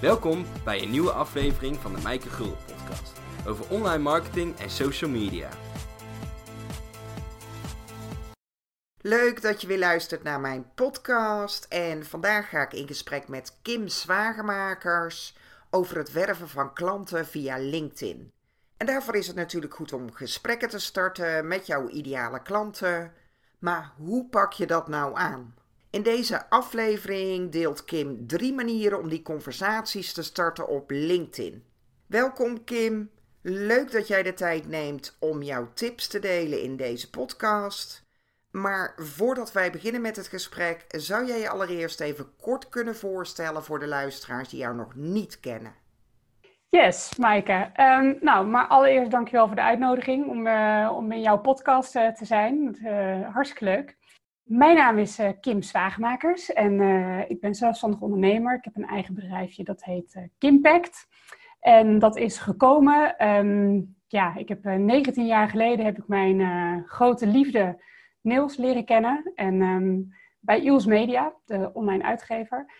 Welkom bij een nieuwe aflevering van de Mijke Gul podcast over online marketing en social media. Leuk dat je weer luistert naar mijn podcast en vandaag ga ik in gesprek met Kim Zwagemakers over het werven van klanten via LinkedIn. En daarvoor is het natuurlijk goed om gesprekken te starten met jouw ideale klanten. Maar hoe pak je dat nou aan? In deze aflevering deelt Kim drie manieren om die conversaties te starten op LinkedIn. Welkom Kim, leuk dat jij de tijd neemt om jouw tips te delen in deze podcast. Maar voordat wij beginnen met het gesprek, zou jij je allereerst even kort kunnen voorstellen voor de luisteraars die jou nog niet kennen? Yes, Maaike. Um, nou, maar allereerst dankjewel voor de uitnodiging om, uh, om in jouw podcast uh, te zijn. Uh, hartstikke leuk. Mijn naam is uh, Kim Zwaagmakers en uh, ik ben zelfstandig ondernemer. Ik heb een eigen bedrijfje dat heet uh, Kimpact. En dat is gekomen, um, ja, ik heb 19 jaar geleden heb ik mijn grote liefde Niels leren kennen. En um, bij Iels Media, de online uitgever.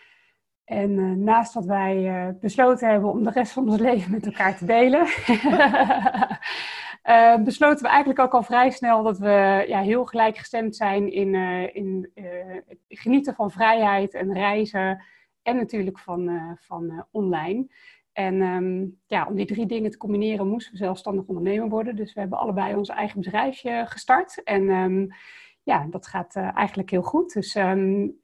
En naast dat wij besloten hebben om de rest van ons leven met elkaar te delen... Uh, besloten we eigenlijk ook al vrij snel dat we ja, heel gelijkgestemd zijn in, uh, in uh, genieten van vrijheid en reizen en natuurlijk van, van online. En um, ja, om die drie dingen te combineren moesten we zelfstandig ondernemer worden. Dus we hebben allebei ons eigen bedrijfje gestart. En um, ja, dat gaat eigenlijk heel goed. Dus um,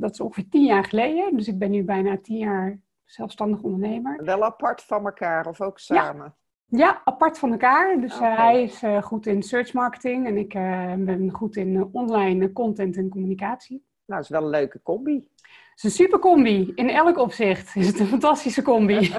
dat is ongeveer tien jaar geleden. Dus ik ben nu bijna tien jaar zelfstandig ondernemer. Wel apart van elkaar of ook samen? Ja. Apart van elkaar. Dus okay. uh, hij is uh, goed in search marketing en ik uh, ben goed in online content en communicatie. Nou, dat is wel een leuke combi. Het is een super combi. In elk opzicht is het een fantastische combi.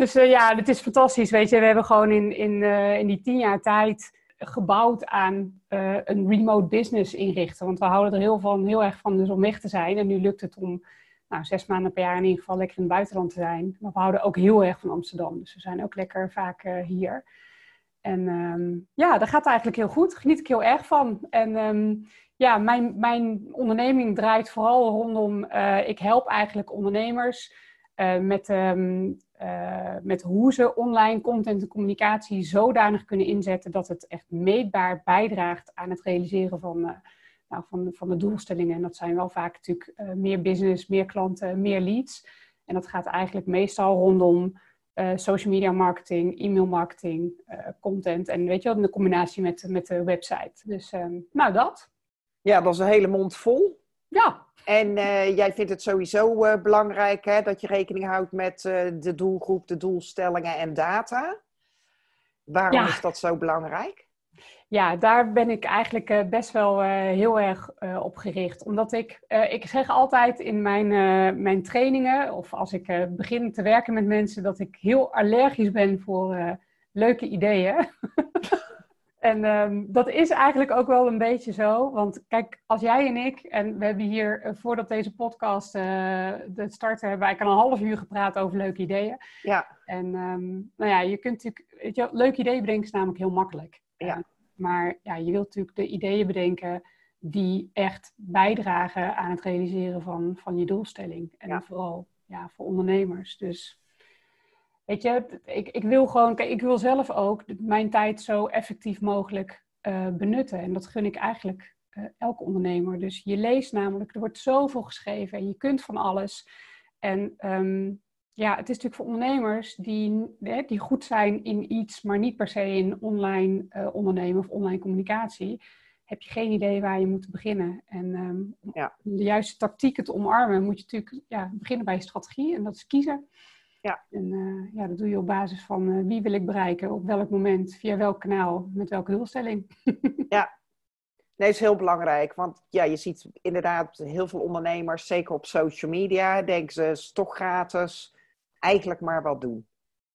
dus ja, het is fantastisch. Weet je, we hebben gewoon in, in, in die tien jaar tijd gebouwd aan een remote business inrichten. Want we houden er heel, van, heel erg van dus om weg te zijn. En nu lukt het om nou, zes maanden per jaar in ieder geval lekker in het buitenland te zijn. Maar we houden ook heel erg van Amsterdam. Dus we zijn ook lekker vaak uh, hier. En um, ja, dat gaat eigenlijk heel goed. Geniet ik heel erg van. En um, ja, mijn, mijn onderneming draait vooral rondom... Uh, ik help eigenlijk ondernemers uh, met, um, met hoe ze online content en communicatie zodanig kunnen inzetten... dat het echt meetbaar bijdraagt aan het realiseren van nou, van, van de doelstellingen. En dat zijn wel vaak natuurlijk uh, meer business, meer klanten, meer leads. En dat gaat eigenlijk meestal rondom uh, social media marketing, e-mail marketing, uh, content. En weet je wel, de combinatie met, met de website. Dus um, nou, dat. Ja, dat is een hele mond vol. Ja. En jij vindt het sowieso belangrijk hè, dat je rekening houdt met de doelgroep, de doelstellingen en data. Waarom ja. is dat zo belangrijk? Ja, daar ben ik eigenlijk uh, best wel uh, heel erg uh, op gericht. Omdat ik, ik zeg altijd in mijn, mijn trainingen, of als ik begin te werken met mensen, dat ik heel allergisch ben voor leuke ideeën. en um, dat is eigenlijk ook wel een beetje zo. Want kijk, als jij en ik, en we hebben hier voordat deze podcast de starten, hebben wij al een half uur gepraat over leuke ideeën. Ja. En um, nou ja, je kunt natuurlijk, weet je, leuke ideeën bedenken is namelijk heel makkelijk. Ja. Maar ja, je wilt natuurlijk de ideeën bedenken die echt bijdragen aan het realiseren van, van je doelstelling. En ja. vooral ja, voor ondernemers. Dus weet je, ik, ik wil gewoon, kijk, ik wil zelf ook mijn tijd zo effectief mogelijk uh, benutten. En dat gun ik eigenlijk uh, elke ondernemer. Dus je leest namelijk, er wordt zoveel geschreven en je kunt van alles. En um, ja, het is natuurlijk voor ondernemers die, die goed zijn in iets, maar niet per se in online uh, ondernemen of online communicatie, heb je geen idee waar je moet beginnen. En um, ja. om de juiste tactieken te omarmen, moet je natuurlijk ja, beginnen bij je strategie en dat is kiezen. Ja. En uh, ja, dat doe je op basis van uh, wie wil ik bereiken, op welk moment, via welk kanaal, met welke doelstelling. ja, Nee, is heel belangrijk. Want ja, je ziet inderdaad heel veel ondernemers, zeker op social media, denken ze, is toch gratis eigenlijk maar wat doen.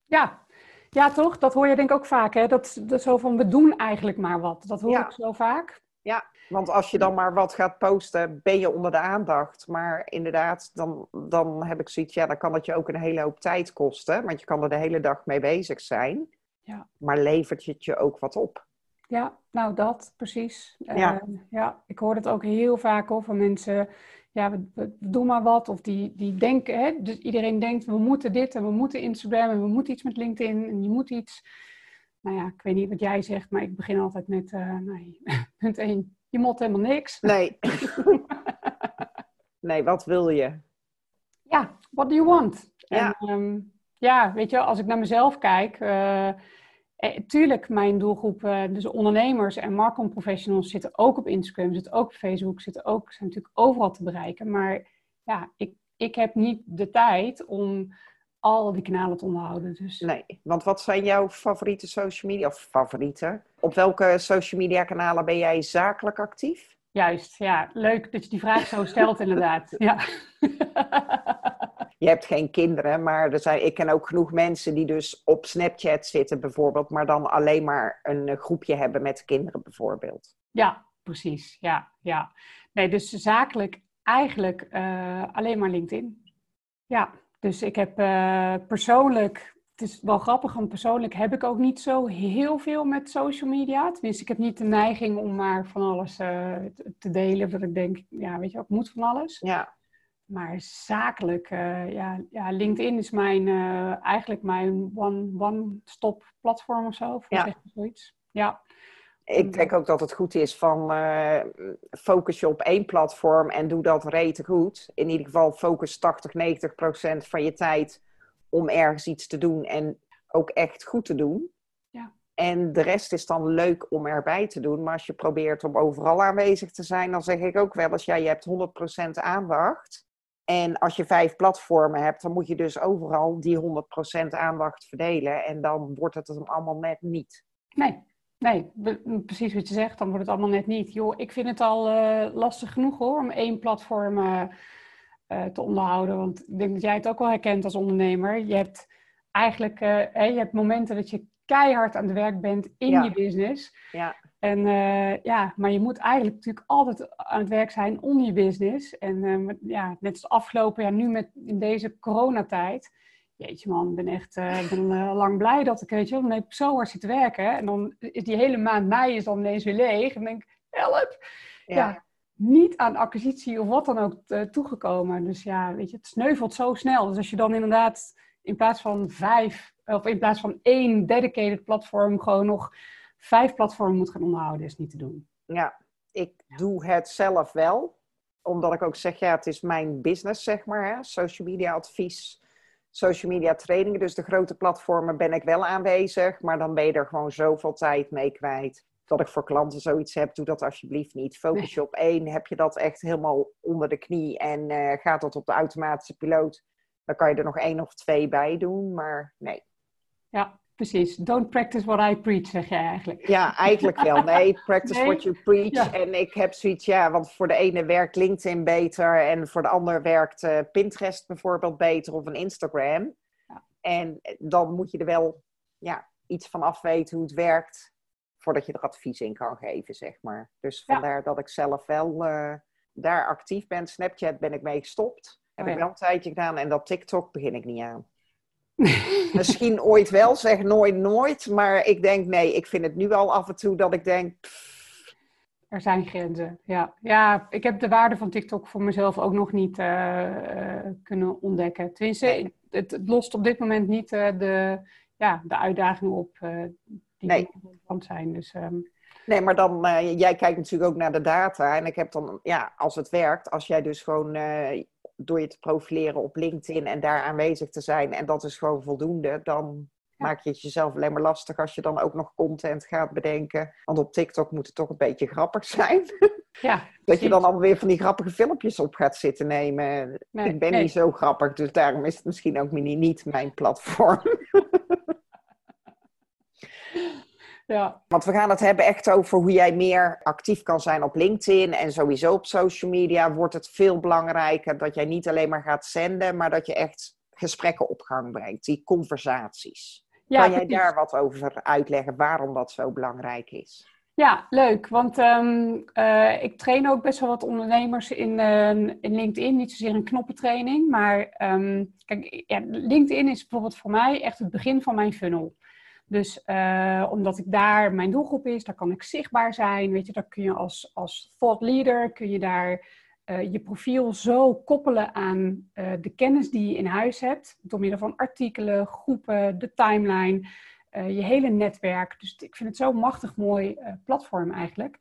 Ja. ja, toch? Dat hoor je denk ik ook vaak, hè? Dat, dat zo van, we doen eigenlijk maar wat. Dat hoor ja. ik zo vaak. Ja, want als je dan maar wat gaat posten, ben je onder de aandacht. Maar inderdaad, dan, dan heb ik zoiets, ja, dan kan het je ook een hele hoop tijd kosten. Want je kan er de hele dag mee bezig zijn. Ja. Maar levert het je ook wat op? Ja, nou dat, precies. Ja. Uh, ja, ik hoor het ook heel vaak hoor, van mensen ja, we, we doen maar wat. Of die, die denken, hè, dus iedereen denkt, we moeten dit en we moeten Instagram en we moeten iets met LinkedIn en je moet iets. Nou ja, ik weet niet wat jij zegt, maar ik begin altijd met, uh, nee, punt 1, je moet helemaal niks. Nee. nee, wat wil je? Ja, what do you want? Ja. En, ehm, ja, weet je, als ik naar mezelf kijk, uh, eh, tuurlijk, mijn doelgroep, uh, dus ondernemers en marketingprofessionals zitten ook op Instagram, zitten ook op Facebook, zitten ook, zijn natuurlijk overal te bereiken. Maar ja, ik, ik heb niet de tijd om al die kanalen te onderhouden. Dus. Nee, want wat zijn jouw favoriete social media, of favorieten? Op welke social media kanalen ben jij zakelijk actief? Juist, ja. Leuk dat je die vraag zo stelt inderdaad. Ja. Je hebt geen kinderen, maar er zijn, ik ken ook genoeg mensen die dus op Snapchat zitten bijvoorbeeld, maar dan alleen maar een eh, groepje hebben met kinderen bijvoorbeeld. Ja, precies. Ja, ja. Nee, dus zakelijk eigenlijk uh, alleen maar LinkedIn. Ja, dus ik heb uh, persoonlijk, het is wel grappig, want persoonlijk heb ik ook niet zo heel veel met social media. Tenminste, ik heb niet de neiging om maar van alles uh, te delen, dat ik denk, ja, weet je, ik moet van alles. Ja. Maar zakelijk, uh, ja, ja, LinkedIn is mijn, uh, eigenlijk mijn one-stop one platform of zo. Voor ja. zoiets. Ja. Ik denk ook dat het goed is van uh, focus je op één platform en doe dat rete goed. In ieder geval focus 80, 90 procent van je tijd om ergens iets te doen en ook echt goed te doen. Ja. En de rest is dan leuk om erbij te doen. Maar als je probeert om overal aanwezig te zijn, dan zeg ik ook wel eens, ja, je hebt 100% aandacht. En als je vijf platformen hebt, dan moet je dus overal die 100% aandacht verdelen. En dan wordt het hem allemaal net niet. Nee, nee, precies wat je zegt, dan wordt het allemaal net niet. Joh, ik vind het al uh, lastig genoeg hoor, om één platform uh, uh, te onderhouden. Want ik denk dat jij het ook wel herkent als ondernemer. Je hebt eigenlijk je hebt momenten dat je keihard aan het werk bent in Ja. je business. Ja, En eh, ja, maar je moet eigenlijk natuurlijk altijd aan het werk zijn onder je business. En eh, ja, net als afgelopen jaar, nu met in deze coronatijd. Jeetje man, ik ben echt eh, ben, lang blij dat ik, weet je wel, dan heb ik zo hard zitten werken. En dan is die hele maand mei is dan ineens weer leeg. En dan denk ik, help! ja. Ja. niet aan acquisitie of wat dan ook toegekomen. Dus ja, weet je, het sneuvelt zo snel. Dus als je dan inderdaad in plaats van vijf, of in plaats van één dedicated platform, gewoon nog vijf platformen moet gaan onderhouden, is niet te doen. Ja, ik doe het zelf wel. Omdat ik ook zeg, ja, het is mijn business, zeg maar. Hè? Social media advies, social media trainingen. Dus de grote platformen ben ik wel aanwezig. Maar dan ben je er gewoon zoveel tijd mee kwijt. Dat ik voor klanten zoiets heb, doe dat alsjeblieft niet. Focus je op één, heb je dat echt helemaal onder de knie. En eh, gaat dat op de automatische piloot. Dan kan je er nog één of twee bij doen. Maar nee, Ja, precies. Don't practice what I preach, zeg jij eigenlijk. Ja, eigenlijk wel. Nee, practice Nee. what you preach. Ja. En ik heb zoiets, ja, want voor de ene werkt LinkedIn beter en voor de ander werkt eh, Pinterest bijvoorbeeld beter of een Instagram. Ja. En dan moet je er wel ja, iets van afweten hoe het werkt voordat je er advies in kan geven, zeg maar. Dus Ja. vandaar dat ik zelf wel eh, daar actief ben. Snapchat ben ik mee gestopt. Heb Oh ik wel een tijdje gedaan en dat TikTok begin ik niet aan. Misschien ooit wel, zeg nooit nooit. Maar ik denk nee, ik vind het nu al af en toe dat ik denk... pff, Er zijn grenzen, ja. Ja, ik heb de waarde van TikTok voor mezelf ook nog niet eh, eh, kunnen ontdekken. Tenminste, Nee. het, het lost op dit moment niet eh, de, ja, de uitdagingen op die Nee. zijn. Dus ehm, Nee, maar dan, jij kijkt natuurlijk ook naar de data. En ik heb dan, ja, als het werkt, als jij dus gewoon door je te profileren op LinkedIn en daar aanwezig te zijn, en dat is gewoon voldoende, dan Ja. maak je het jezelf alleen maar lastig als je dan ook nog content gaat bedenken. Want op TikTok moet het toch een beetje grappig zijn. ja, Dat je dan alweer van die grappige filmpjes op gaat zitten nemen. Nee, ik ben nee. niet zo grappig, dus daarom is het misschien ook niet mijn platform. Ja, Want we gaan het hebben echt over hoe jij meer actief kan zijn op LinkedIn en sowieso op social media. Wordt het veel belangrijker dat jij niet alleen maar gaat zenden, maar dat je echt gesprekken op gang brengt, die conversaties. ja kan jij precies. daar wat over uitleggen waarom dat zo belangrijk is? Ja, leuk. Want ehm, eh, ik train ook best wel wat ondernemers in, eh, in LinkedIn. Niet zozeer een knoppentraining. Maar ehm, kijk, ja, LinkedIn is bijvoorbeeld voor mij echt het begin van mijn funnel. Dus eh, omdat ik daar mijn doelgroep is, daar kan ik zichtbaar zijn. Weet je, daar kun je als, als thought leader kun je daar je profiel zo koppelen aan de kennis die je in huis hebt, door middel van artikelen, groepen, de timeline, je hele netwerk. Dus ik vind het zo'n machtig mooi platform eigenlijk.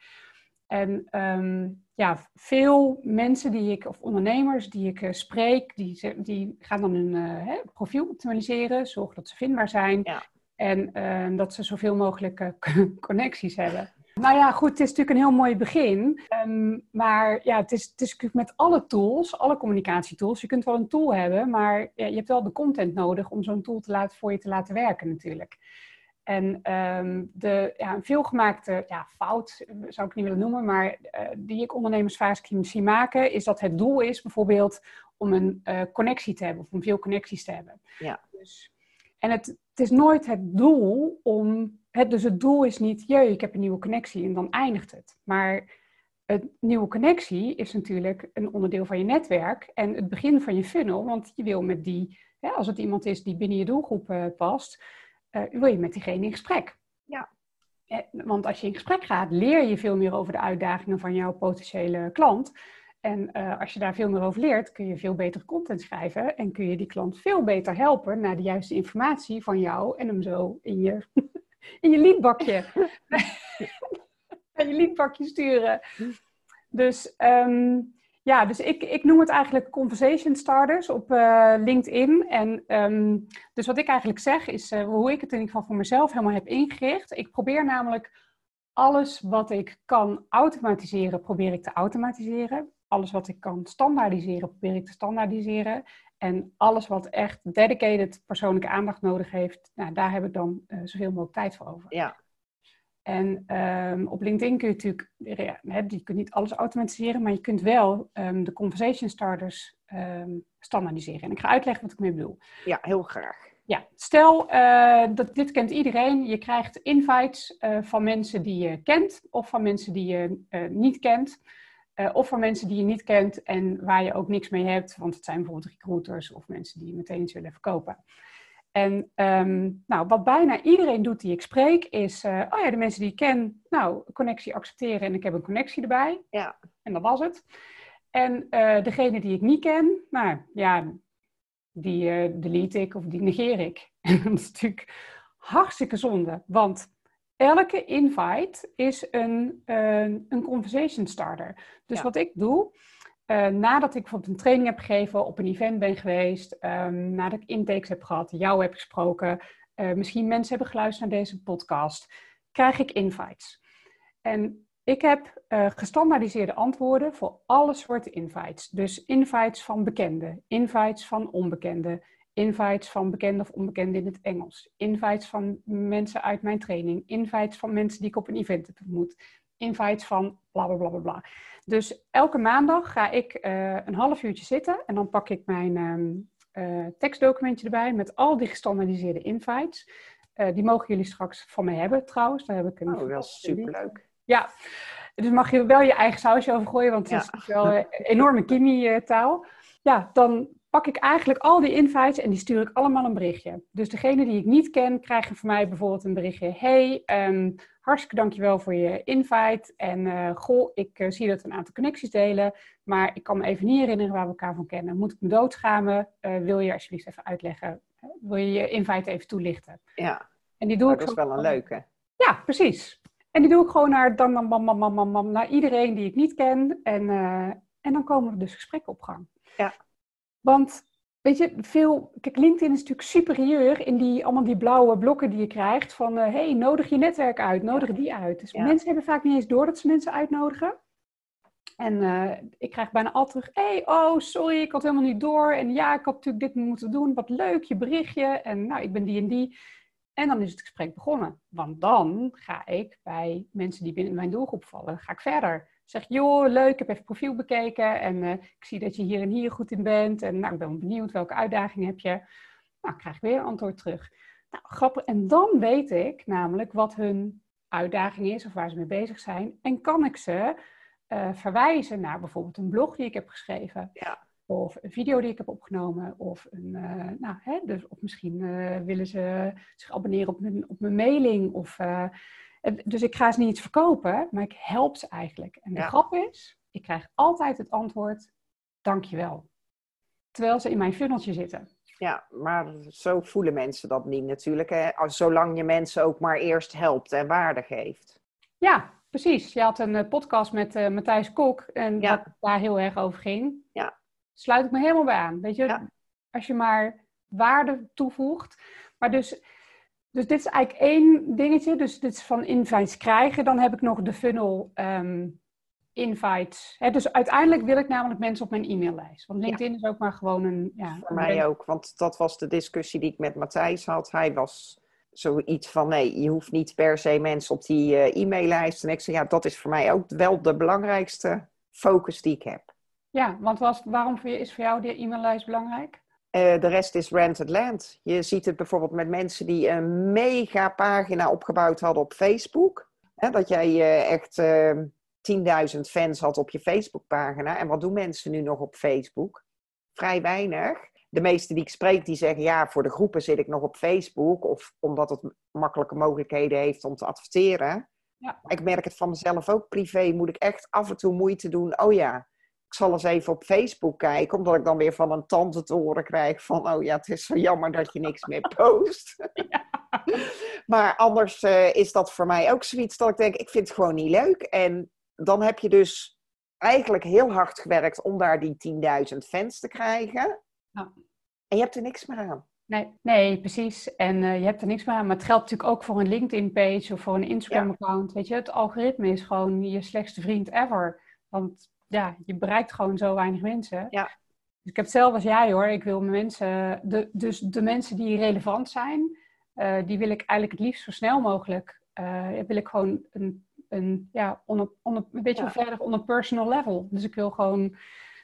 En ehm, ja, veel mensen die ik, of ondernemers die ik spreek, die, die gaan dan hun profiel optimaliseren, zorgen dat ze vindbaar zijn ja. En uh, dat ze zoveel mogelijk eh, connecties hebben. Nou ja, goed, het is natuurlijk een heel mooi begin. Um, maar ja, het is, het is natuurlijk met alle tools, alle communicatietools. Je kunt wel een tool hebben, maar ja, je hebt wel de content nodig om zo'n tool te laten, voor je te laten werken natuurlijk. En um, de ja, een veelgemaakte ja, fout, zou ik niet willen noemen, maar uh, die ik ondernemers vaak zie maken, is dat het doel is bijvoorbeeld om een uh, connectie te hebben of om veel connecties te hebben. Ja. Dus, en het, het, is nooit het doel om, het, dus het doel is niet, je, ik heb een nieuwe connectie en dan eindigt het. Maar een nieuwe connectie is natuurlijk een onderdeel van je netwerk en het begin van je funnel, want je wil met die, hè, als het iemand is die binnen je doelgroep uh, past, uh, wil je met diegene in gesprek. Ja. Eh, want als je in gesprek gaat, leer je veel meer over de uitdagingen van jouw potentiële klant. En uh, als je daar veel meer over leert, kun je veel beter content schrijven en kun je die klant veel beter helpen naar de juiste informatie van jou en hem zo in je, in je leadbakje, in je leadbakje sturen. Dus um, ja, dus ik, ik noem het eigenlijk conversation starters op uh, LinkedIn. En um, dus wat ik eigenlijk zeg is uh, hoe ik het in ieder geval voor mezelf helemaal heb ingericht. Ik probeer namelijk alles wat ik kan automatiseren, probeer ik te automatiseren. Alles wat ik kan standaardiseren, probeer ik te standaardiseren. En alles wat echt dedicated persoonlijke aandacht nodig heeft, nou, daar heb ik dan uh, zoveel mogelijk tijd voor over. Ja, en um, op LinkedIn kun je natuurlijk, ja, je kunt niet alles automatiseren, maar je kunt wel um, de conversation starters um, standaardiseren. En ik ga uitleggen wat ik mee bedoel. Ja, heel graag. Ja, stel, uh, dat, dit kent iedereen. Je krijgt invites uh, van mensen die je kent of van mensen die je uh, niet kent. Of van mensen die je niet kent en waar je ook niks mee hebt. Want het zijn bijvoorbeeld recruiters of mensen die je meteen iets willen verkopen. En um, nou, wat bijna iedereen doet die ik spreek, is, uh, oh ja, de mensen die ik ken, nou, connectie accepteren en ik heb een connectie erbij. Ja. En dat was het. En uh, degene die ik niet ken, nou ja, die uh, delete ik of die negeer ik. dat is natuurlijk hartstikke zonde, want elke invite is een, een conversation starter. Dus ja. wat ik doe, uh, nadat ik bijvoorbeeld een training heb gegeven, op een event ben geweest, um, nadat ik intakes heb gehad, jou heb gesproken, uh, misschien mensen hebben geluisterd naar deze podcast, krijg ik invites. En ik heb uh, gestandaardiseerde antwoorden voor alle soorten invites. Dus invites van bekenden, invites van onbekenden, invites van bekenden of onbekenden in het Engels, invites van mensen uit mijn training, invites van mensen die ik op een event heb ontmoet, invites van bla bla bla bla bla. Dus elke maandag ga ik uh, een half uurtje zitten en dan pak ik mijn um, uh, tekstdocumentje erbij met al die gestandaardiseerde invites. Uh, die mogen jullie straks van mij hebben trouwens. Daar heb ik een oh, wel superleuk. Ja, dus mag je wel je eigen sausje over gooien, want het ja. is wel een enorme kimi-taal. Ja, dan pak ik eigenlijk al die invites en die stuur ik allemaal een berichtje. Dus degene die ik niet ken, krijgen van mij bijvoorbeeld een berichtje. Hey, um, hartstikke dankjewel voor je invite. En uh, goh, ik uh, zie dat we een aantal connecties delen. Maar ik kan me even niet herinneren waar we elkaar van kennen. Moet ik me doodschamen? Uh, wil je alsjeblieft even uitleggen? Wil je je invite even toelichten? Ja, en die doe ik dat is wel een leuke. Ja, precies. En die doe ik gewoon naar, dan, dan, bam, bam, bam, naar iedereen die ik niet ken. En, en dan komen er dus gesprekken op gang. Ja. Want Weet je, veel. Kijk, LinkedIn is natuurlijk superieur in die, allemaal die blauwe blokken die je krijgt. Van hé, uh, hey, nodig je netwerk uit, nodig ja. die uit. Dus ja. mensen hebben vaak niet eens door dat ze mensen uitnodigen. En uh, ik krijg bijna altijd terug: hé, hey, oh, sorry, ik had helemaal niet door. En ja, ik had natuurlijk dit moeten doen. Wat leuk, je berichtje. En nou, ik ben die en die. En dan is het gesprek begonnen. Want dan ga ik bij mensen die binnen mijn doelgroep vallen, ga ik verder. Zeg, joh, leuk, ik heb even profiel bekeken en uh, ik zie dat je hier en hier goed in bent. En nou, ik ben benieuwd, welke uitdaging heb je? Nou, krijg ik weer een antwoord terug. Nou, grappig. En dan weet ik namelijk wat hun uitdaging is of waar ze mee bezig zijn. En kan ik ze uh, verwijzen naar bijvoorbeeld een blog die ik heb geschreven. Ja. Of een video die ik heb opgenomen. Of, een, uh, nou, hè, dus, of misschien willen ze zich abonneren op mijn, op mijn mailing. Of dus ik ga ze niet iets verkopen, maar ik help ze eigenlijk. En de Ja. grap is, ik krijg altijd het antwoord, dankjewel. Terwijl ze in mijn funneltje zitten. Ja, maar zo voelen mensen dat niet natuurlijk. Hè? Zolang je mensen ook maar eerst helpt en waarde geeft. Ja, precies. Je had een eh, podcast met uh, Matthijs Kok en ja. dat daar heel erg over ging. Ja. Sluit ik me helemaal bij aan. Weet je, Ja. als je maar waarde toevoegt. Maar dus, dus dit is eigenlijk één dingetje. Dus dit is van invites krijgen. Dan heb ik nog de funnel ehm, invites. Dus uiteindelijk wil ik namelijk mensen op mijn e-maillijst. Want LinkedIn is ook maar gewoon een... Ja, Voor mij ook, want dat was de discussie die ik met Matthijs had. Hij was zoiets van, nee, je hoeft niet per se mensen op die uh, e-maillijst. En ik zei, ja, dat is voor mij ook wel de belangrijkste focus die ik heb. Ja, want was, waarom is voor jou die e-maillijst belangrijk? Uh, de rest is rented land. Je ziet het bijvoorbeeld met mensen die een mega pagina opgebouwd hadden op Facebook. Hè, dat jij uh, echt uh, 10.000 fans had op je Facebookpagina. En wat doen mensen nu nog op Facebook? Vrij weinig. De meeste die ik spreek, die zeggen ja, voor de groepen zit ik nog op Facebook. Of omdat het makkelijke mogelijkheden heeft om te adverteren. Ja. Ik merk het van mezelf ook privé. Moet ik echt af en toe moeite doen. Oh ja, ik zal eens even op Facebook kijken, omdat ik dan weer van een tante te horen krijg van, oh ja, het is zo jammer dat je niks meer post. Ja. maar anders uh, is dat voor mij ook zoiets dat ik denk, ik vind het gewoon niet leuk. En dan heb je dus eigenlijk heel hard gewerkt om daar die 10.000 fans te krijgen. Ja. En je hebt er niks meer aan. Nee, nee precies. En uh, je hebt er niks meer aan. Maar het geldt natuurlijk ook voor een LinkedIn-page of voor een Instagram-account. Weet je, het algoritme is gewoon je slechtste vriend ever. Want ja, je bereikt gewoon zo weinig mensen. Ja. Dus ik heb hetzelfde als jij hoor. Ik wil mensen, de, dus de mensen die relevant zijn, uh, die wil ik eigenlijk het liefst zo snel mogelijk. Uh, wil ik gewoon een, een ja, on a, on a, een beetje Ja. verder on een personal level. Dus ik wil gewoon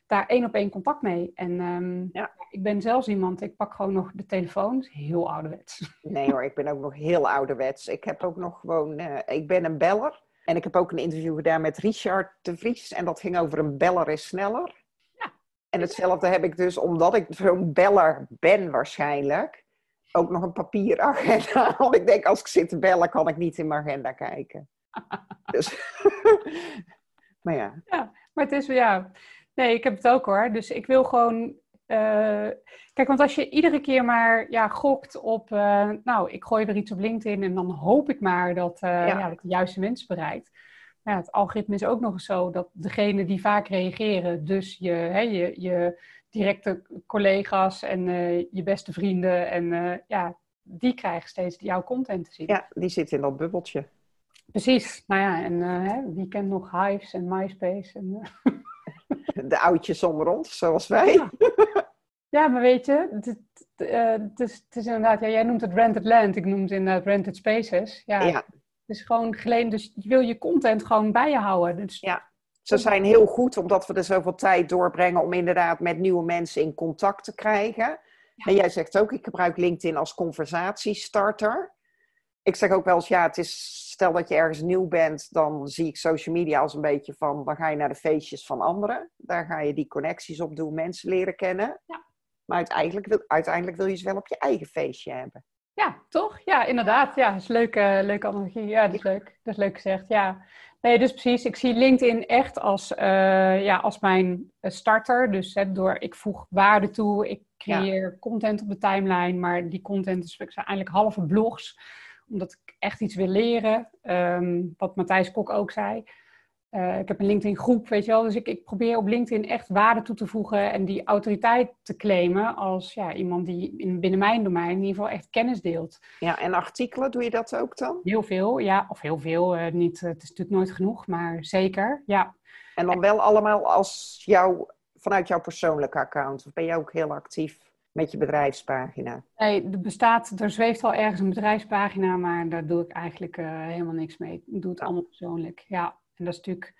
daar één op één contact mee. En um, Ja. ik ben zelfs iemand, ik pak gewoon nog de telefoon. Heel ouderwets. Nee hoor, ik ben ook nog heel ouderwets. Ik heb ook nog gewoon, uh, ik ben een beller. En ik heb ook een interview gedaan met Richard de Vries. En dat ging over een beller is sneller. Ja. En hetzelfde heb ik dus, omdat ik zo'n beller ben waarschijnlijk, ook nog een papieragenda. Want ik denk, als ik zit te bellen, kan ik niet in mijn agenda kijken. dus, maar ja. Ja, maar het is ja. Nee, ik heb het ook hoor. Dus ik wil gewoon. Uh, kijk, want als je iedere keer maar ja, gokt op. Uh, nou, ik gooi weer iets op LinkedIn en dan hoop ik maar dat, uh, ja. Ja, dat de juiste mensen bereikt. Ja, het algoritme is ook nog eens zo dat degene die vaak reageren, dus je, hè, je, je directe collega's en eh, je beste vrienden, en ja, die krijgen steeds jouw content te zien. Ja, die zitten in dat bubbeltje. Precies. Nou ja, en hè, wie kent nog Hives en MySpace? En, de oudjes onder ons, zoals wij. Ja, ja maar weet je, het, het, is, het, is, inderdaad, ja, jij noemt het rented land, ik noem het inderdaad rented spaces. Ja, ja. Het is gewoon geleend, dus je wil je content gewoon bij je houden. Dus... Ja, ze zijn heel goed omdat we er zoveel tijd doorbrengen om inderdaad met nieuwe mensen in contact te krijgen. Ja. En jij zegt ook, ik gebruik LinkedIn als conversatiestarter. Ik zeg ook wel eens, ja, het is, stel dat je ergens nieuw bent, dan zie ik social media als een beetje van, dan ga je naar de feestjes van anderen. Daar ga je die connecties op doen, mensen leren kennen. Ja. Maar uiteindelijk wil, uiteindelijk wil je ze wel op je eigen feestje hebben. Ja, toch? Ja, inderdaad. Ja, dat is leuke, leuke analogie. Ja, dat is leuk. Dat is leuk gezegd, ja. Nee, dus precies. Ik zie LinkedIn echt als, uh, ja, als mijn starter. Dus hè, door, ik voeg waarde toe, ik creëer ja. content op de timeline, maar die content is eigenlijk halve blogs omdat ik echt iets wil leren. Um, wat Matthijs Kok ook zei. Uh, ik heb een LinkedIn groep, weet je wel. Dus ik, ik, probeer op LinkedIn echt waarde toe te voegen en die autoriteit te claimen als ja, iemand die in, binnen mijn domein in ieder geval echt kennis deelt. Ja, en artikelen, doe je dat ook dan? Heel veel, ja. Of heel veel, uh, niet, het is natuurlijk nooit genoeg, maar zeker, ja. En dan wel allemaal als jou, vanuit jouw persoonlijke account? Of ben je ook heel actief? Met je bedrijfspagina? Nee, er bestaat, er zweeft al ergens een bedrijfspagina, maar daar doe ik eigenlijk uh, helemaal niks mee. Ik doe het allemaal persoonlijk, ja. En dat is natuurlijk,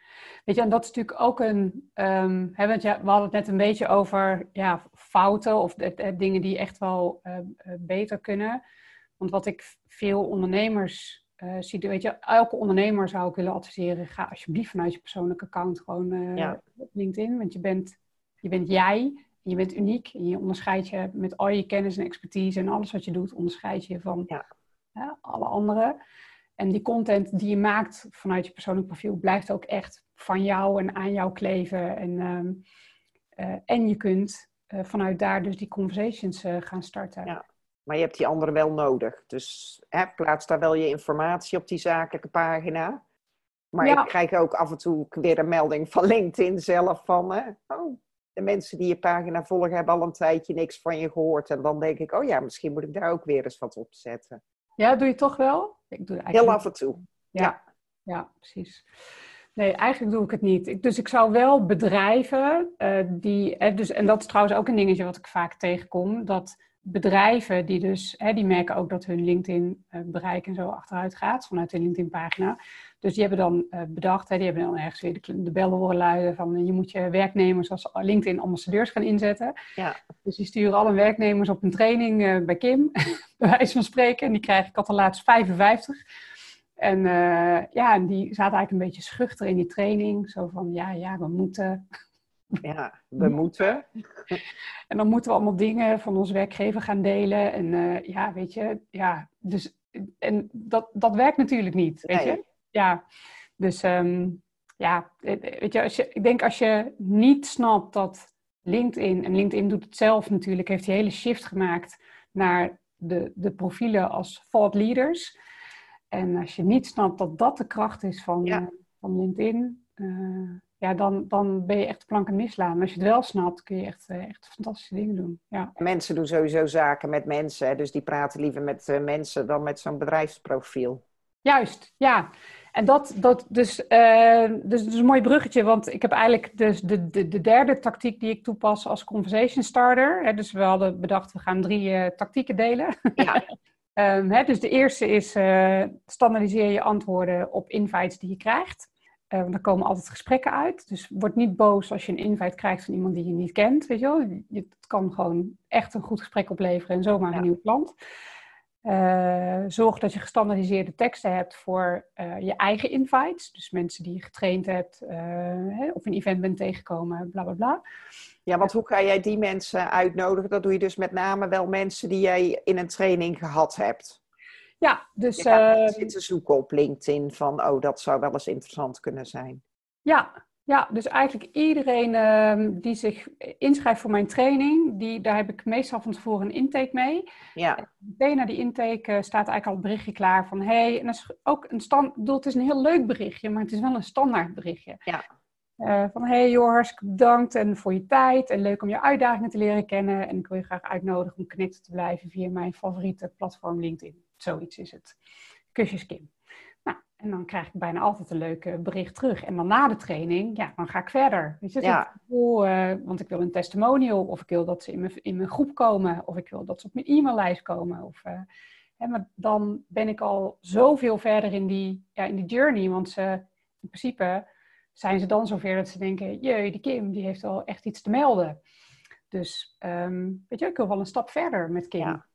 weet je, en dat is natuurlijk ook een, um, hè, want ja, we hadden het net een beetje over ja, fouten of de, de dingen die echt wel uh, beter kunnen. Want wat ik veel ondernemers uh, zie, weet je, elke ondernemer zou ik willen adviseren, ga alsjeblieft vanuit je persoonlijke account gewoon ja. op LinkedIn, want je bent, je bent jij. Je bent uniek en je onderscheidt je met al je kennis en expertise en alles wat je doet, onderscheid je van ja. ja, alle anderen. En die content die je maakt vanuit je persoonlijk profiel blijft ook echt van jou en aan jou kleven. En, ehm, eh, en je kunt uh, vanuit daar dus die conversations uh, gaan starten. Ja, maar je hebt die anderen wel nodig. Dus hè, plaats daar wel je informatie op die zakelijke pagina. Maar ja. ik krijg ook af en toe weer een melding van LinkedIn zelf van... oh, de mensen die je pagina volgen hebben al een tijdje niks van je gehoord. En dan denk ik, oh ja, misschien moet ik daar ook weer eens wat op zetten. Ja, doe je toch wel? Ik doe eigenlijk... Heel af en toe. Ja, ja, ja. precies. Nee, eigenlijk doe ik het niet. dus ik zou wel bedrijven uh, die. dus, en dat is trouwens ook een dingetje wat ik vaak tegenkom. Dat bedrijven die dus, hè, die merken ook dat hun LinkedIn-bereik en zo achteruit gaat vanuit de LinkedIn-pagina. Dus die hebben dan uh, bedacht, hè, die hebben dan ergens weer de, de bellen horen luiden van je moet je werknemers als LinkedIn-ambassadeurs gaan inzetten. Ja. Dus die sturen alle werknemers op een training uh, bij Kim, bij wijze van spreken. En die krijg ik al laatst 55. En uh, ja, en die zaten eigenlijk een beetje schuchter in die training. Zo van, ja, ja, we moeten. Ja, we moeten. En dan moeten we allemaal dingen van onze werkgever gaan delen. En uh, ja, weet je, ja, dus... En dat, dat werkt natuurlijk niet, weet je. Ja, dus um, ja, weet je, als je, ik denk als je niet snapt dat LinkedIn, en LinkedIn doet het zelf natuurlijk, heeft die hele shift gemaakt naar de, de profielen als thought leaders. En als je niet snapt dat dat de kracht is van, eh, van LinkedIn, uh, ja, dan, dan ben je echt de plank aan mislaan. Maar als je het wel snapt, kun je echt, uh, echt fantastische dingen doen. Ja. Mensen doen sowieso zaken met mensen, dus die praten liever met mensen dan met zo'n bedrijfsprofiel. Juist, ja. En dat, dat dus, uh, dus, dus een mooi bruggetje, want ik heb eigenlijk dus de, de, de derde tactiek die ik toepas als conversation starter. Hè, dus we hadden bedacht, we gaan drie uh, tactieken delen. Ja. um, hè, dus de eerste is uh, standaardiseer je antwoorden op invites die je krijgt. Want er komen altijd gesprekken uit. Dus word niet boos als je een invite krijgt van iemand die je niet kent. Weet je wel? Je, het kan gewoon echt een goed gesprek opleveren en zomaar een nieuwe klant. Uh, zorg dat je gestandaardiseerde teksten hebt voor uh, je eigen invites. Dus mensen die je getraind hebt, hè, of een event bent tegengekomen, bla bla bla. Ja, want hoe ga jij die mensen uitnodigen? Dat doe je dus met name wel mensen die jij in een training gehad hebt. Ja, dus... Je zitten zoeken op LinkedIn van, oh, dat zou wel eens interessant kunnen zijn. Ja, ja, dus eigenlijk iedereen uh, die zich inschrijft voor mijn training, die, daar heb ik meestal van tevoren een intake mee. Ja. Meteen na die intake uh, staat eigenlijk al een berichtje klaar van, hey, en dat is ook een stand, bedoel, het is een heel leuk berichtje, maar het is wel een standaard berichtje. Ja. Uh, van, hey joh, hartstikke bedankt en voor je tijd en leuk om je uitdagingen te leren kennen. En ik wil je graag uitnodigen om connected te blijven via mijn favoriete platform LinkedIn. Zoiets is het. Kusjes Kim. En dan krijg ik bijna altijd een leuke bericht terug. En dan na de training, ja, dan ga ik verder. Weet je, ja. Gevoel, uh, want ik wil een testimonial, of ik wil dat ze in mijn, in mijn groep komen, of ik wil dat ze op mijn e-maillijst komen. Of, uh, hè, maar dan ben ik al zoveel verder in die, ja, in die journey. Want ze, in principe zijn ze dan zover dat ze denken, jee, die Kim, die heeft al echt iets te melden. Dus um, weet je, ik wil wel een stap verder met Kim. Ja.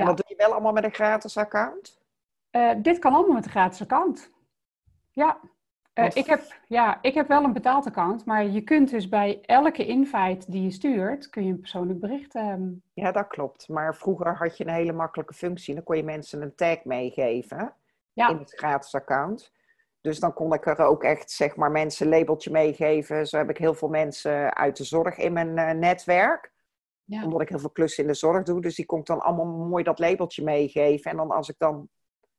En dat doe je wel allemaal met een gratis account? Uh, dit kan allemaal met een gratis account. Ja. Uh, ik, heb, ja, ik heb wel een betaald account, maar je kunt dus bij elke invite die je stuurt, kun je een persoonlijk bericht um... Ja, dat klopt. Maar vroeger had je een hele makkelijke functie. Dan kon je mensen een tag meegeven ja. in het gratis account. Dus dan kon ik er ook echt, zeg maar, mensen een labeltje meegeven. Zo heb ik heel veel mensen uit de zorg in mijn uh, netwerk. Ja. Omdat ik heel veel klussen in de zorg doe. Dus die kon ik dan allemaal mooi dat labeltje meegeven. En dan als ik dan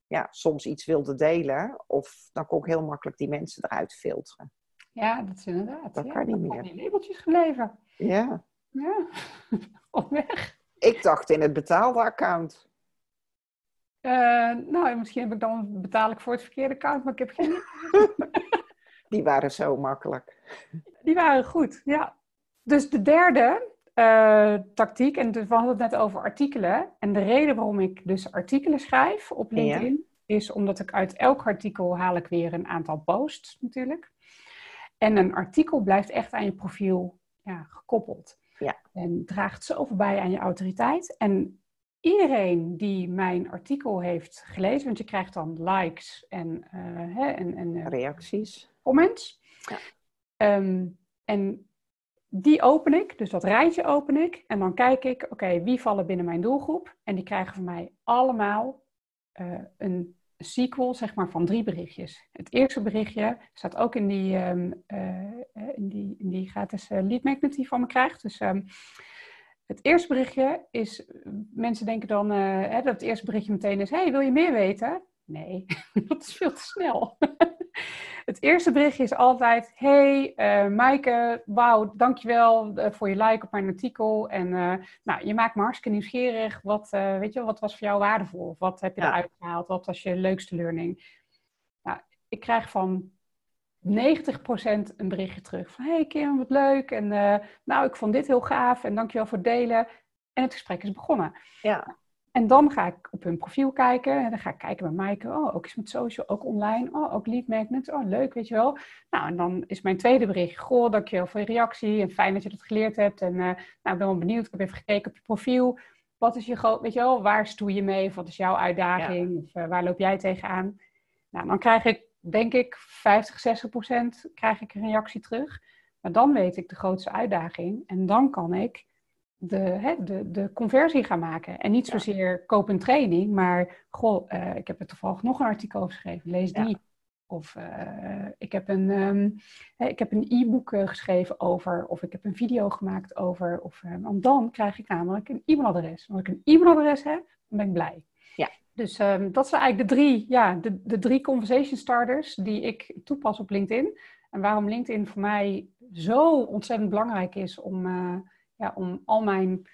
ja, soms iets wilde delen. Of dan kon ik heel makkelijk die mensen eruit filteren. Ja, dat is inderdaad. Dat ja, kan niet meer. Die labeltjes gebleven. Ja. Ja, op weg. Ik dacht in het betaalde account. Uh, nou, misschien heb ik dan betaal ik voor het verkeerde account, maar ik heb geen. Die waren zo makkelijk. Die waren goed, ja. Dus de derde uh, tactiek. En we hadden het net over artikelen. En de reden waarom ik dus artikelen schrijf op LinkedIn... is omdat ik uit elk artikel haal ik weer een aantal posts natuurlijk. En een artikel blijft echt aan je profiel ja, gekoppeld. Ja. En draagt zoveel bij aan je autoriteit. En iedereen die mijn artikel heeft gelezen, want je krijgt dan likes en, uh, hè, en, en uh, reacties, comments. Ja. Um, en die open ik, dus dat rijtje open ik. En dan kijk ik, oké, wie vallen binnen mijn doelgroep? En die krijgen van mij allemaal uh, een sequel zeg maar, van drie berichtjes. Het eerste berichtje staat ook in die, um, in die, in die gratis lead magnet die je van me krijgt. Dus um, het eerste berichtje is, mensen denken dan hè, dat het eerste berichtje meteen is, hey, wil je meer weten? Nee, dat is veel te snel. het eerste berichtje is altijd: Hey, uh, Maaike, wauw, dankjewel uh, voor je like op mijn artikel. En uh, nou, je maakt me hartstikke nieuwsgierig. Wat, weet je, wat was voor jou waardevol? Wat heb je ja. eruit gehaald? Wat was je leukste learning? Nou, ik krijg van 90% een berichtje terug van: Hey Kim, wat leuk. En nou, ik vond dit heel gaaf en dankjewel voor het delen. En het gesprek is begonnen. Ja. En dan ga ik op hun profiel kijken. En dan ga ik kijken bij Maaike. Oh, ook eens met social, ook online. Oh, ook lead magnet. Oh, leuk, weet je wel. Nou, en dan is mijn tweede bericht. Goh, dankjewel voor je reactie. En fijn dat je dat geleerd hebt. En uh, nou, ik ben wel benieuwd. Ik heb even gekeken op je profiel. Wat is je, weet je wel, waar stoei je mee? Of wat is jouw uitdaging? Of uh, waar loop jij tegenaan? Nou, dan krijg ik, denk ik, 50, 60 procent krijg ik een reactie terug. Maar dan weet ik de grootste uitdaging. En dan kan ik de, hè, de, de conversie gaan maken. En niet zozeer koop een training, maar goh, uh, ik heb er toevallig nog een artikel over geschreven, lees die. Of uh, ik heb een, um, ik heb een e-book uh, geschreven over, of ik heb een video gemaakt over. Of, want dan krijg ik namelijk een e-mailadres. Als ik een e-mailadres heb, dan ben ik blij. Ja. Dus um, dat zijn eigenlijk de drie, ja, de, de drie conversation starters die ik toepas op LinkedIn. En waarom LinkedIn voor mij zo ontzettend belangrijk is om ja, om al mijn.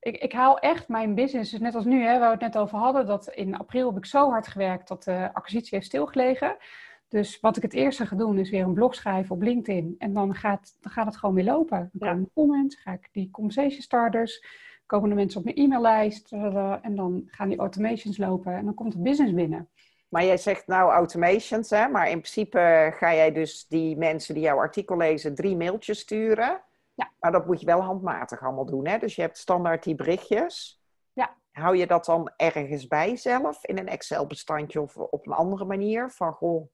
Ik, ik haal echt mijn business, dus net als nu, hè, waar we het net over hadden, dat in april heb ik zo hard gewerkt dat de acquisitie heeft stilgelegen. Dus wat ik het eerste ga doen, is weer een blog schrijven op LinkedIn. En dan gaat, dan gaat het gewoon weer lopen. Dan komen comments, ga ik die conversation starters, komen de mensen op mijn e-maillijst. En dan gaan die automations lopen en dan komt het business binnen. Maar jij zegt nou automations, hè? maar in principe ga jij dus die mensen die jouw artikel lezen drie mailtjes sturen. Ja. Maar dat moet je wel handmatig allemaal doen. Hè? Dus je hebt standaard die berichtjes. Ja. Hou je dat dan ergens bij zelf? In een Excel-bestandje of op een andere manier? Van goh.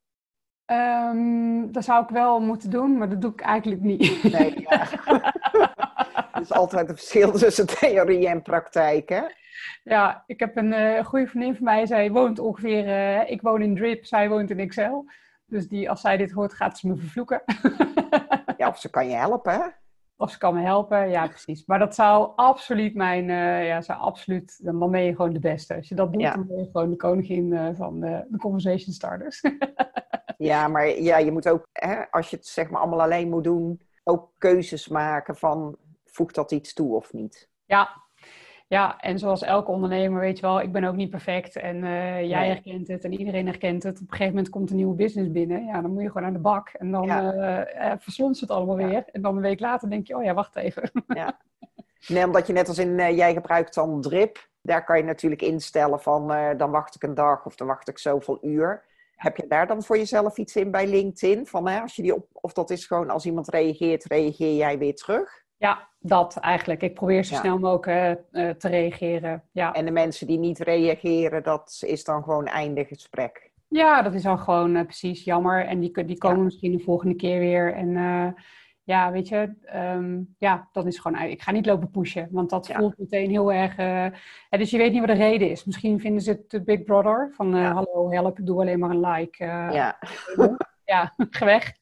Um, dat zou ik wel moeten doen, maar dat doe ik eigenlijk niet. Nee, ja. er is altijd een verschil tussen theorie en praktijk, hè? Ja, ik heb een uh, goede vriendin van mij. Zij woont ongeveer... Uh, ik woon in Drip, zij woont in Excel. Dus die, als zij dit hoort, gaat ze me vervloeken. ja, of ze kan je helpen, hè? Of ze kan me helpen, ja precies. Maar dat zou absoluut mijn, uh, ja, zou absoluut, dan, ben je gewoon de beste. Als je dat doet, ja. dan ben je gewoon de koningin uh, van de, de conversation starters. ja, maar ja, je moet ook, hè, als je het zeg maar allemaal alleen moet doen, ook keuzes maken van, voegt dat iets toe of niet? Ja, ja, en zoals elke ondernemer, weet je wel, ik ben ook niet perfect. En uh, jij herkent het en iedereen herkent het. Op een gegeven moment komt een nieuwe business binnen. Ja, dan moet je gewoon aan de bak. En dan ja. uh, verslond het allemaal weer. En dan een week later denk je, oh ja, wacht even. Ja. Nee, omdat je net als in, uh, jij gebruikt dan drip. Daar kan je natuurlijk instellen van, dan wacht ik een dag of dan wacht ik zoveel uur. Heb je daar dan voor jezelf iets in bij LinkedIn? Van, hè, als je die op, of dat is gewoon als iemand reageert, reageer jij weer terug? Ja, dat eigenlijk. Ik probeer zo ja. snel mogelijk uh, te reageren. Ja. En de mensen die niet reageren, dat is dan gewoon einde gesprek. Ja, dat is dan gewoon uh, precies jammer. En die, die komen ja. misschien de volgende keer weer. En uh, ja, weet je, um, ja, dat is gewoon. Ik ga niet lopen pushen, want dat ja. voelt meteen heel erg. dus je weet niet wat de reden is. Misschien vinden ze het Big Brother van hallo, help, doe alleen maar een like. ja, ja, weg.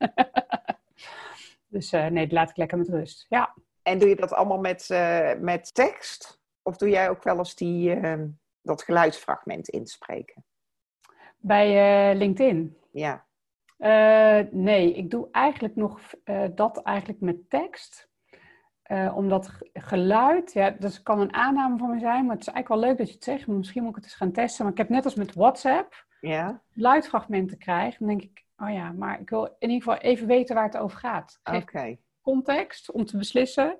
dus nee, dat laat ik lekker met rust. Ja. En doe je dat allemaal met, uh, met tekst? Of doe jij ook wel eens die, uh, dat geluidsfragment inspreken? Bij uh, LinkedIn? Ja. nee, ik doe eigenlijk nog dat eigenlijk met tekst. omdat geluid, ja, dat kan een aanname van me zijn, maar het is eigenlijk wel leuk dat je het zegt. Misschien moet ik het eens gaan testen. Maar ik heb net als met WhatsApp ja. geluidsfragmenten krijg. Dan denk ik, oh ja, maar ik wil in ieder geval even weten waar het over gaat. Oké. Okay context om te beslissen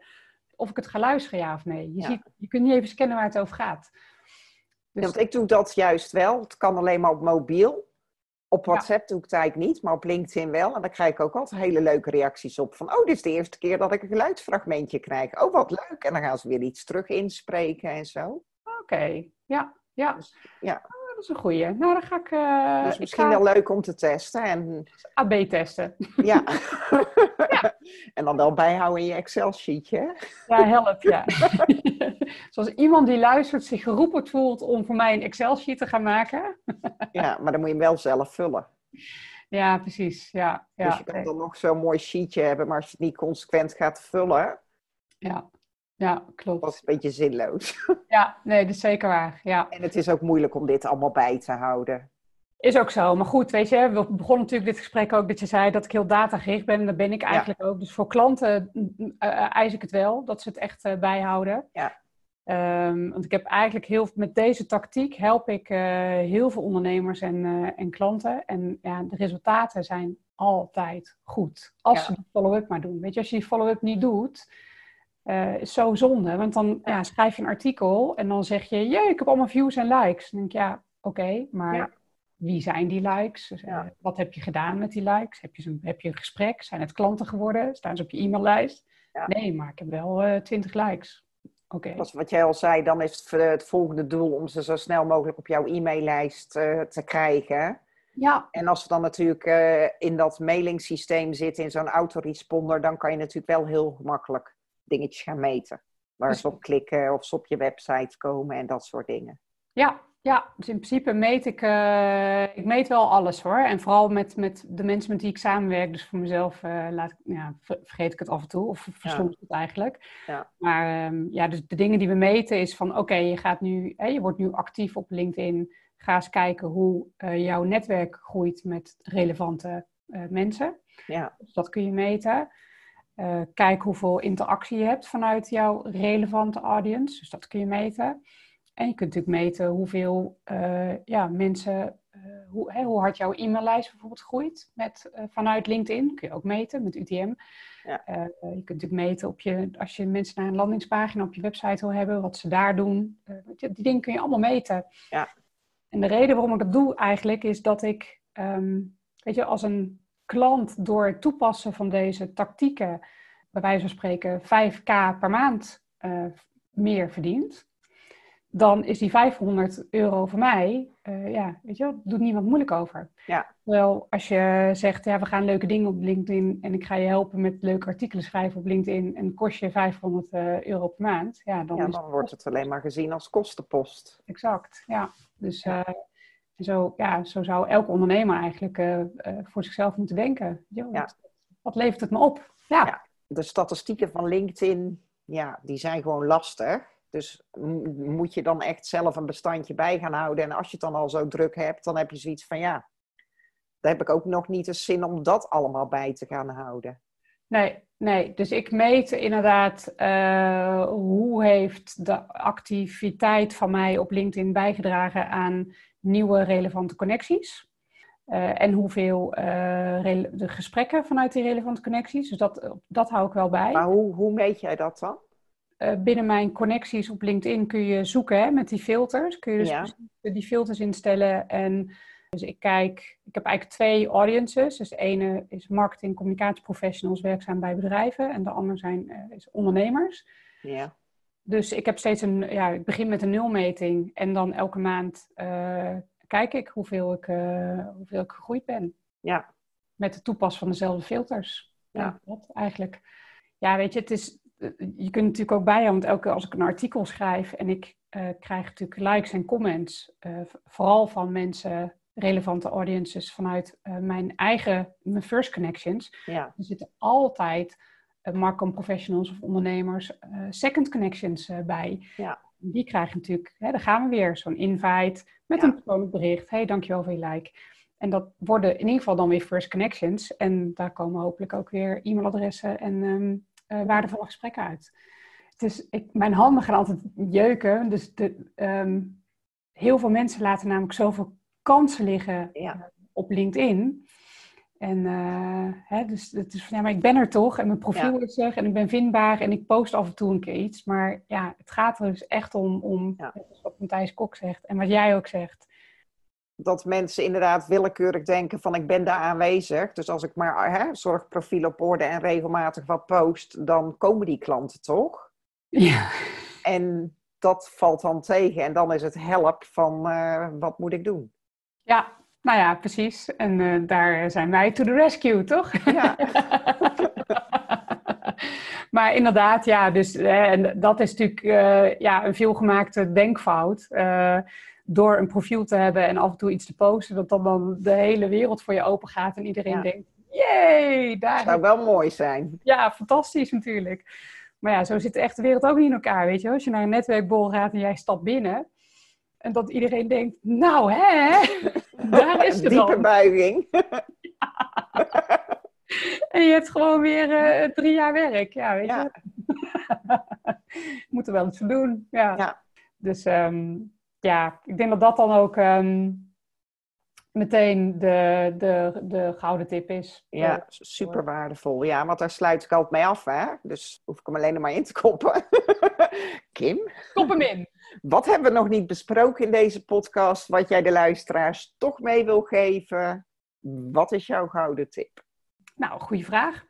of ik het ga luisteren, ja of nee. Je, ja. ziet, je kunt niet even scannen waar het over gaat. Dus... Ja, want ik doe dat juist wel. Het kan alleen maar op mobiel. Op WhatsApp ja. doe ik het eigenlijk niet, maar op LinkedIn wel. En dan krijg ik ook altijd hele leuke reacties op. Van, oh, dit is de eerste keer dat ik een geluidsfragmentje krijg. Oh, wat leuk. En dan gaan ze weer iets terug inspreken en zo. Oké, okay. ja. Ja. Dus, ja. Dat is een goeie. Nou, dan ga ik... Uh, dus misschien wel leuk om te testen. En... AB testen. Ja. En dan wel bijhouden in je Excel-sheetje. Ja, help, ja. Zoals iemand die luistert zich geroepen voelt om voor mij een Excel-sheet te gaan maken. ja, maar dan moet je hem wel zelf vullen. Ja, precies. Ja, ja. Dus je kan dan nog zo'n mooi sheetje hebben, maar als je het niet consequent gaat vullen... Ja, ja, klopt. Dat is een beetje zinloos. Ja, nee, dat is zeker waar. Ja. En het is ook moeilijk om dit allemaal bij te houden. Is ook zo. Maar goed, weet je, we begonnen natuurlijk dit gesprek ook dat je zei dat ik heel datagericht ben. En dat ben ik eigenlijk ook. Dus voor klanten uh, eis ik het wel, dat ze het echt uh, bijhouden. Ja. Um, want ik heb eigenlijk heel, met deze tactiek help ik uh, heel veel ondernemers en, en klanten. En ja, de resultaten zijn altijd goed. Als ja. ze die follow-up maar doen. Weet je, als je die follow-up niet doet, uh, is zo zonde. Want dan ja, schrijf je een artikel en dan zeg je, jee, ik heb allemaal views en likes. Dan denk ik, ja, oké, okay, maar ja. wie zijn die likes? Dus, uh, wat heb je gedaan met die likes? Heb je, heb je een gesprek? Zijn het klanten geworden? Staan ze op je e-maillijst? Nee, maar ik heb wel uh, 20 likes. Oké. Okay. Wat jij al zei, dan is het, het, volgende doel om ze zo snel mogelijk op jouw e-maillijst te krijgen. Ja. En als ze dan natuurlijk uh, in dat mailingsysteem zitten, in zo'n autoresponder, dan kan je natuurlijk wel heel gemakkelijk dingetjes gaan meten. Waar ze op klikken of ze op je website komen en dat soort dingen. Ja, ja, dus in principe meet ik, uh, ik meet wel alles hoor. En vooral met, met de mensen met wie ik samenwerk. Dus voor mezelf uh, laat, ja, vergeet ik het af en toe of verstond ja. het eigenlijk. Ja. Maar um, ja, dus de dingen die we meten is van oké, okay, je gaat nu, hè, je wordt nu actief op LinkedIn. Ga eens kijken hoe uh, jouw netwerk groeit met relevante mensen. Ja. Dus dat kun je meten. Uh, kijk hoeveel interactie je hebt vanuit jouw relevante audience. Dus dat kun je meten. En je kunt natuurlijk meten hoeveel uh, ja, mensen, uh, hoe, hè, hoe hard jouw e-maillijst bijvoorbeeld groeit met, vanuit LinkedIn. Kun je ook meten met UTM. Ja. je kunt natuurlijk meten op je, als je mensen naar een landingspagina op je website wil hebben, wat ze daar doen. die dingen kun je allemaal meten. Ja. En de reden waarom ik dat doe eigenlijk is dat ik, um, weet je, als een klant door het toepassen van deze tactieken, bij wijze van spreken, 5k per maand uh, meer verdient, dan is die 500 euro voor mij, uh, ja, weet je wel, doet niemand moeilijk over. Ja. Terwijl als je zegt, ja, we gaan leuke dingen op LinkedIn en ik ga je helpen met leuke artikelen schrijven op LinkedIn en kost je 500 uh, euro per maand, ja, dan, ja, dan wordt het alleen maar gezien als kostenpost. Exact, ja. Dus ja. En zo, ja, zo zou elke ondernemer eigenlijk uh, uh, voor zichzelf moeten denken. Ja. wat, wat, levert het me op? Ja. Ja. De statistieken van LinkedIn, ja, die zijn gewoon lastig. Dus moet je dan echt zelf een bestandje bij gaan houden. En als je het dan al zo druk hebt, dan heb je zoiets van ja, daar heb ik ook nog niet eens zin om dat allemaal bij te gaan houden. Nee, nee. Dus ik meet inderdaad uh, hoe heeft de activiteit van mij op LinkedIn bijgedragen aan nieuwe relevante connecties. Uh, en hoeveel uh, de gesprekken vanuit die relevante connecties. Dus dat, dat hou ik wel bij. Maar hoe, hoe meet jij dat dan? Uh, binnen mijn connecties op LinkedIn kun je zoeken hè, met die filters. Kun je dus Ja. die filters instellen. En dus ik kijk, ik heb eigenlijk twee audiences. Dus de ene is marketing, communicatieprofessionals werkzaam bij bedrijven. En de andere zijn uh, is ondernemers. Ja. Dus ik heb steeds een, ja, ik begin met een nulmeting. En dan elke maand uh, kijk ik hoeveel ik, uh, hoeveel ik gegroeid ben. Ja. Met het toepassen van dezelfde filters. Ja. ja dat eigenlijk. Ja, weet je, het is, je kunt natuurlijk ook bijhouden, want elke als ik een artikel schrijf en ik uh, krijg natuurlijk likes en comments, vooral van mensen, relevante audiences vanuit uh, mijn eigen, mijn first connections. Ja. Er zitten altijd uh, marketing professionals of ondernemers second connections bij. Ja. Die krijgen natuurlijk, hè, daar gaan we weer, zo'n invite met Ja. een persoonlijk bericht. hey, dankjewel voor je like. En dat worden in ieder geval dan weer first connections. En daar komen hopelijk ook weer e-mailadressen en um, waardevolle gesprekken uit. Dus ik, mijn handen gaan altijd jeuken. Dus de, um, heel veel mensen laten namelijk zoveel kansen liggen Ja. uh, op LinkedIn. En uh, hè, dus het is van ja, maar ik ben er toch en mijn profiel Ja. is er en ik ben vindbaar en ik post af en toe een keer iets. Maar ja, het gaat er dus echt om, om Ja. wat Matthijs Kok zegt en wat jij ook zegt. Dat mensen inderdaad willekeurig denken van ik ben daar aanwezig. Dus als ik maar hè, zorgprofiel op orde en regelmatig wat post, dan komen die klanten toch? Ja. En dat valt dan tegen. En dan is het help van eh, wat moet ik doen? Ja, nou ja, precies. En eh, daar zijn wij to the rescue, toch? Ja. maar inderdaad, ja, dus en dat is natuurlijk uh, ja, een veelgemaakte denkfout. door een profiel te hebben en af en toe iets te posten, dat dan, dan de hele wereld voor je open gaat en iedereen denkt: Jee, daar. Zou wel mooi zijn. Ja, fantastisch natuurlijk. Maar ja, zo zit de echte wereld ook niet in elkaar, weet je. Als je naar een netwerkbol gaat en jij stapt binnen... en dat iedereen denkt, nou hè, daar is het Diepe buiging. En je hebt gewoon weer uh, drie jaar werk, ja, weet je. Moet er wel iets voor doen, ja. ja. Dus um, ja, ik denk dat dat dan ook... Um, meteen de, de, de gouden tip is. Ja, super waardevol. Ja, want daar sluit ik altijd mee af, hè? Dus hoef ik hem alleen maar in te koppen. Kim? Kop hem in. Wat hebben we nog niet besproken in deze podcast, wat jij de luisteraars toch mee wil geven? Wat is jouw gouden tip? Nou, goede vraag.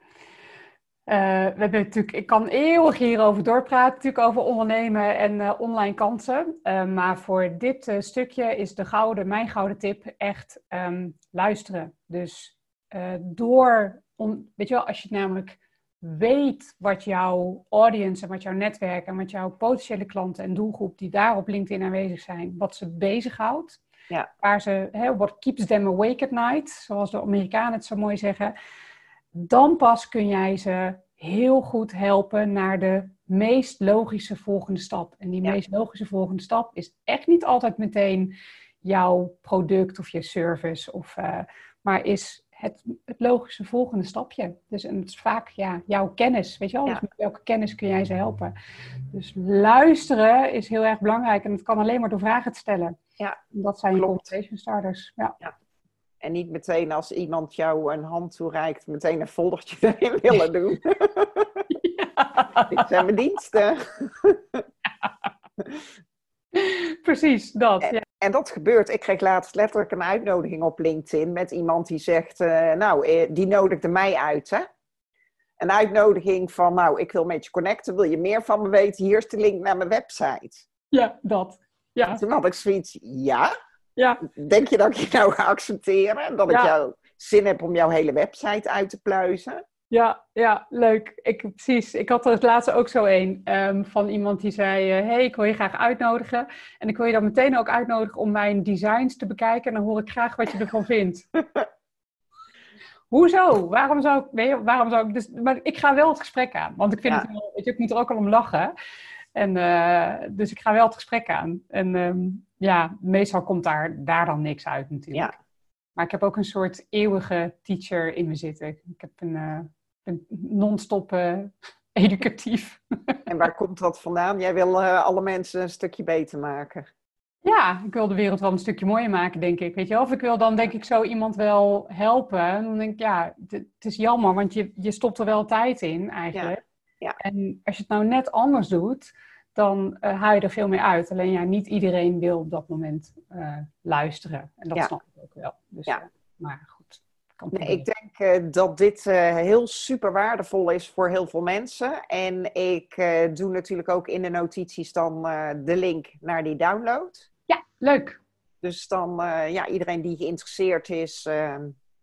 Uh, we hebben natuurlijk, ik kan eeuwig hierover doorpraten, natuurlijk over ondernemen en uh, online kansen. Uh, maar voor dit stukje is de gouden, mijn gouden tip echt um, luisteren. Dus door, om, weet je wel, als je namelijk weet wat jouw audience en wat jouw netwerk en wat jouw potentiële klanten en doelgroep die daar op LinkedIn aanwezig zijn, wat ze bezighoudt. Ja. Waar ze, what keeps them awake at night, zoals de Amerikanen het zo mooi zeggen dan pas kun jij ze heel goed helpen naar de meest logische volgende stap. En die meest logische volgende stap is echt niet altijd meteen jouw product of je service, of, uh, maar is het, het logische volgende stapje. Dus en het is vaak ja, jouw kennis, weet je wel? Dus met welke kennis kun jij ze helpen? Dus luisteren is heel erg belangrijk en het kan alleen maar door vragen te stellen. Ja, dat zijn Klopt. conversation starters. Ja. ja. En niet meteen als iemand jou een hand toereikt, meteen een foldertje erin willen doen. Ja. Dit zijn mijn diensten. Precies, dat. En, ja. en, dat gebeurt. Ik kreeg laatst letterlijk een uitnodiging op LinkedIn met iemand die zegt, uh, nou, eh, die nodigde mij uit, hè? Een uitnodiging van, nou, ik wil met je connecten, wil je meer van me weten? Hier is de link naar mijn website. Ja, dat. Ja. Toen had ik zoiets, ja, ja. Denk je dat ik je nou ga accepteren? Dat ik jou zin heb om jouw hele website uit te pluizen? Ja, ja, leuk. Ik, precies. Ik had er het laatste ook zo een um, van iemand die zei: Hé, uh, hey, ik wil je graag uitnodigen. En ik wil je dan meteen ook uitnodigen om mijn designs te bekijken. En dan hoor ik graag wat je ervan vindt. Hoezo? Waarom zou ik. Nee, waarom zou ik dus, maar ik ga wel het gesprek aan. Want ik vind ja. het wel. Weet je, ik moet er ook al om lachen. En, uh, dus ik ga wel het gesprek aan. En um, ja, meestal komt daar, daar dan niks uit natuurlijk. Ja. Maar ik heb ook een soort eeuwige teacher in me zitten. Ik heb een, uh, een non-stop uh, educatief. En waar komt dat vandaan? Jij wil alle mensen een stukje beter maken. Ja, ik wil de wereld wel een stukje mooier maken, denk ik. Weet je, of ik wil dan denk ik zo iemand wel helpen. En dan denk ik, ja, het is jammer, want je, je stopt er wel tijd in eigenlijk. Ja. Ja. En als je het nou net anders doet, dan uh, haal je er veel meer uit. Alleen ja, niet iedereen wil op dat moment uh, luisteren. En dat ja. snap ik ook wel. Dus, ja. Uh, maar goed. Nee, ik denk dat dit heel super waardevol is voor heel veel mensen. En ik doe natuurlijk ook in de notities dan de link naar die download. Ja, leuk. Dus dan, ja, iedereen die geïnteresseerd is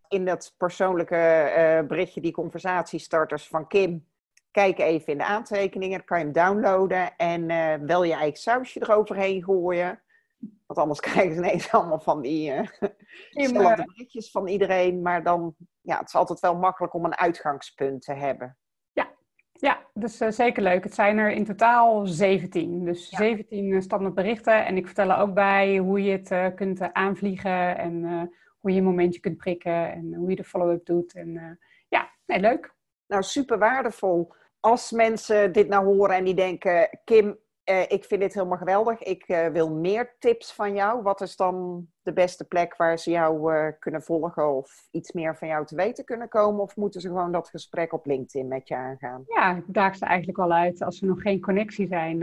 in dat persoonlijke berichtje, die conversatiestarters van Kim Kijk even in de aantekeningen, dan kan je hem downloaden en uh, wel je eigen sausje eroverheen gooien. Want anders krijgen ze ineens allemaal van die uh, berichtjes van iedereen. Maar dan, ja, het is altijd wel makkelijk om een uitgangspunt te hebben. Ja, ja dus uh, zeker leuk. Het zijn er in totaal 17. Dus ja. 17 standaard berichten. En ik vertel er ook bij hoe je het kunt aanvliegen en hoe je een momentje kunt prikken en hoe je de follow-up doet. En ja, nee, leuk. Nou, super waardevol als mensen dit nou horen en die denken, Kim, eh, ik vind dit helemaal geweldig, ik eh, wil meer tips van jou. Wat is dan de beste plek waar ze jou uh, kunnen volgen of iets meer van jou te weten kunnen komen? Of moeten ze gewoon dat gesprek op LinkedIn met je aangaan? Ja, ik daag ze eigenlijk wel uit. Als er nog geen connectie zijn,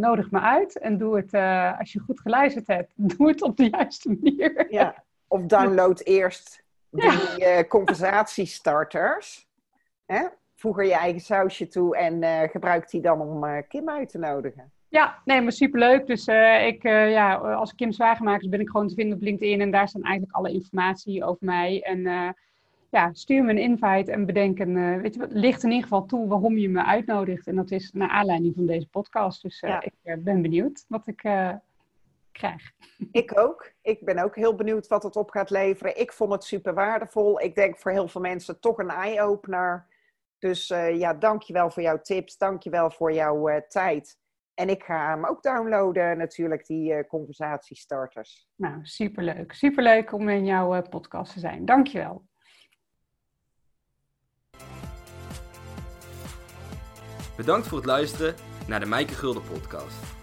nodig me uit en doe het, als je goed geluisterd hebt, doe het op de juiste manier. Ja, of download eerst die ja. conversatiestarters. Hè? Voeg er je eigen sausje toe en uh, gebruik die dan om uh, Kim uit te nodigen. Ja, nee, maar superleuk. Dus uh, ik, ja, als Kim Zwagemakers ben ik gewoon te vinden op LinkedIn. En daar staan eigenlijk alle informatie over mij. En ja, stuur me een invite en bedenk een, weet je wat, licht in ieder geval toe waarom je me uitnodigt. En dat is naar aanleiding van deze podcast. Dus ja. ik ben benieuwd wat ik krijg. Ik ook. Ik ben ook heel benieuwd wat het op gaat leveren. Ik vond het super waardevol. Ik denk voor heel veel mensen toch een eye-opener. Dus uh, ja, dankjewel voor jouw tips. Dankjewel voor jouw uh, tijd. En ik ga hem ook downloaden, natuurlijk, die uh, conversatiestarters. Nou, superleuk. Superleuk om in jouw podcast te zijn. Dankjewel. Bedankt voor het luisteren naar de Mijke Gulden podcast.